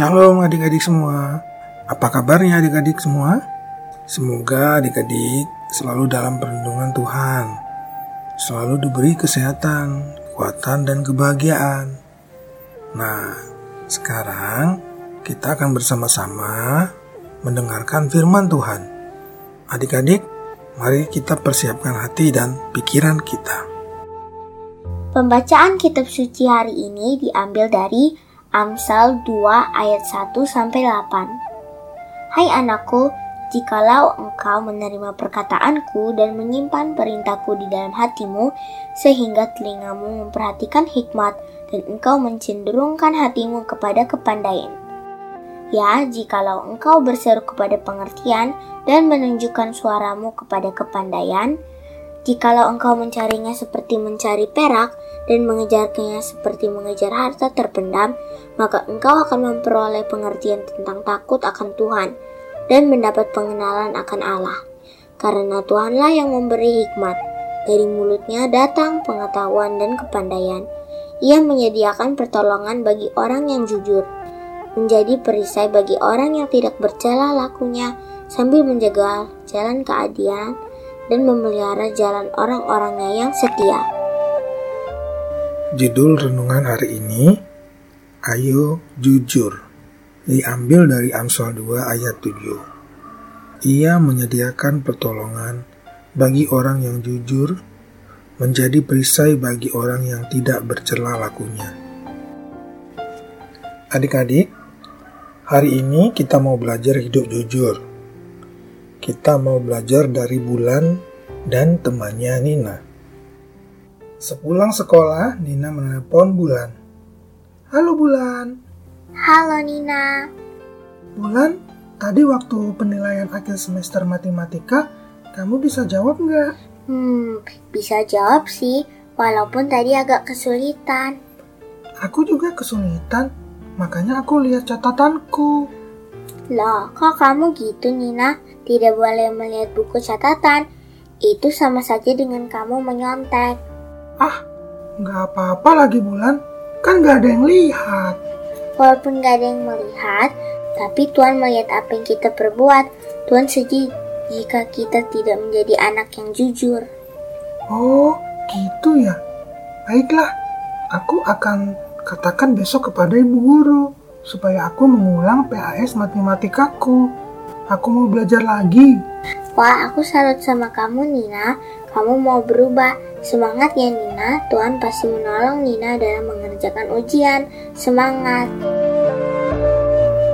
Shalom adik-adik semua. Apa kabarnya adik-adik semua? Semoga adik-adik selalu dalam perlindungan Tuhan. Selalu diberi kesehatan, kekuatan, dan kebahagiaan. Nah, sekarang kita akan bersama-sama mendengarkan firman Tuhan. Adik-adik, mari kita persiapkan hati dan pikiran kita. Pembacaan kitab suci hari ini diambil dari Amsal 2 ayat 1 sampai 8. Hai anakku, jikalau engkau menerima perkataanku dan menyimpan perintahku di dalam hatimu sehingga telingamu memperhatikan hikmat dan engkau mencenderungkan hatimu kepada kepandaian. Ya, jikalau engkau berseru kepada pengertian dan menunjukkan suaramu kepada kepandaian, jikalau engkau mencarinya seperti mencari perak dan mengejarnya seperti mengejar harta terpendam, maka engkau akan memperoleh pengertian tentang takut akan Tuhan dan mendapat pengenalan akan Allah. Karena Tuhanlah yang memberi hikmat, dari mulutnya datang pengetahuan dan kepandaian. Ia menyediakan pertolongan bagi orang yang jujur, menjadi perisai bagi orang yang tidak bercela lakunya, sambil menjaga jalan keadilan dan memelihara jalan orang-orangnya yang setia. Judul renungan hari ini, Ayo Jujur, diambil dari Amsal 2 ayat 7. Ia menyediakan pertolongan bagi orang yang jujur menjadi perisai bagi orang yang tidak bercela lakunya. Adik-adik, hari ini kita mau belajar hidup jujur. Kita mau belajar dari Bulan dan temannya Nina. Sepulang sekolah, Nina menelpon Bulan. Halo Bulan. Halo Nina. Bulan, tadi waktu penilaian akhir semester matematika, kamu bisa jawab nggak? Hmm, bisa jawab sih, walaupun tadi agak kesulitan. Aku juga kesulitan, makanya aku lihat catatanku. Loh, kok kamu gitu Nina? Tidak boleh melihat buku catatan. Itu sama saja dengan kamu menyontek. Ah, nggak apa-apa lagi bulan. Kan nggak ada yang lihat. Walaupun nggak ada yang melihat, tapi Tuhan melihat apa yang kita perbuat. Tuhan sedih jika kita tidak menjadi anak yang jujur. Oh, gitu ya. Baiklah, aku akan katakan besok kepada ibu guru supaya aku mengulang PAS matematikaku. Aku mau belajar lagi. Wah, aku salut sama kamu, Nina. Kamu mau berubah. Semangat ya, Nina. Tuhan pasti menolong Nina dalam mengerjakan ujian. Semangat.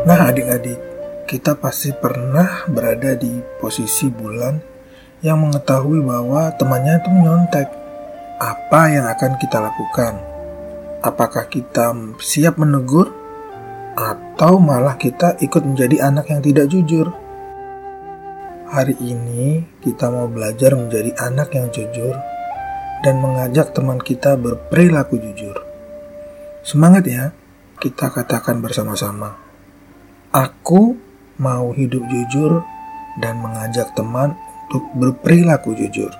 Nah, adik-adik, kita pasti pernah berada di posisi bulan yang mengetahui bahwa temannya itu menyontek. Apa yang akan kita lakukan? Apakah kita siap menegur atau malah kita ikut menjadi anak yang tidak jujur? Hari ini kita mau belajar menjadi anak yang jujur dan mengajak teman kita berperilaku jujur. Semangat ya, kita katakan bersama-sama. Aku mau hidup jujur dan mengajak teman untuk berperilaku jujur.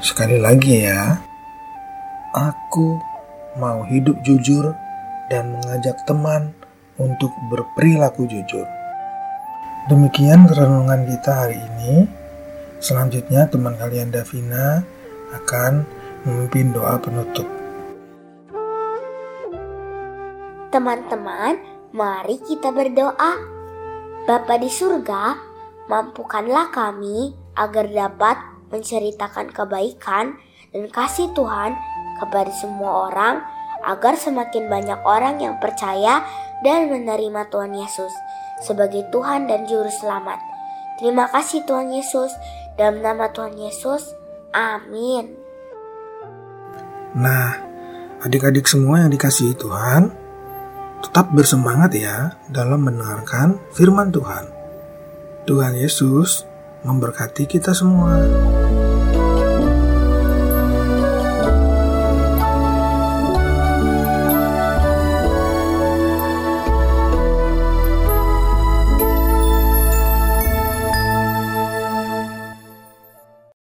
Sekali lagi ya, aku mau hidup jujur dan mengajak teman untuk berperilaku jujur. Demikian renungan kita hari ini. Selanjutnya teman kalian Davina akan memimpin doa penutup. Teman-teman, mari kita berdoa. Bapa di surga, mampukanlah kami agar dapat menceritakan kebaikan dan kasih Tuhan kepada semua orang agar semakin banyak orang yang percaya dan menerima Tuhan Yesus sebagai Tuhan dan Juru Selamat. Terima kasih Tuhan Yesus, dalam nama Tuhan Yesus, amin. Nah, adik-adik semua yang dikasihi Tuhan, Tetap bersemangat ya dalam mendengarkan firman Tuhan. Tuhan Yesus memberkati kita semua.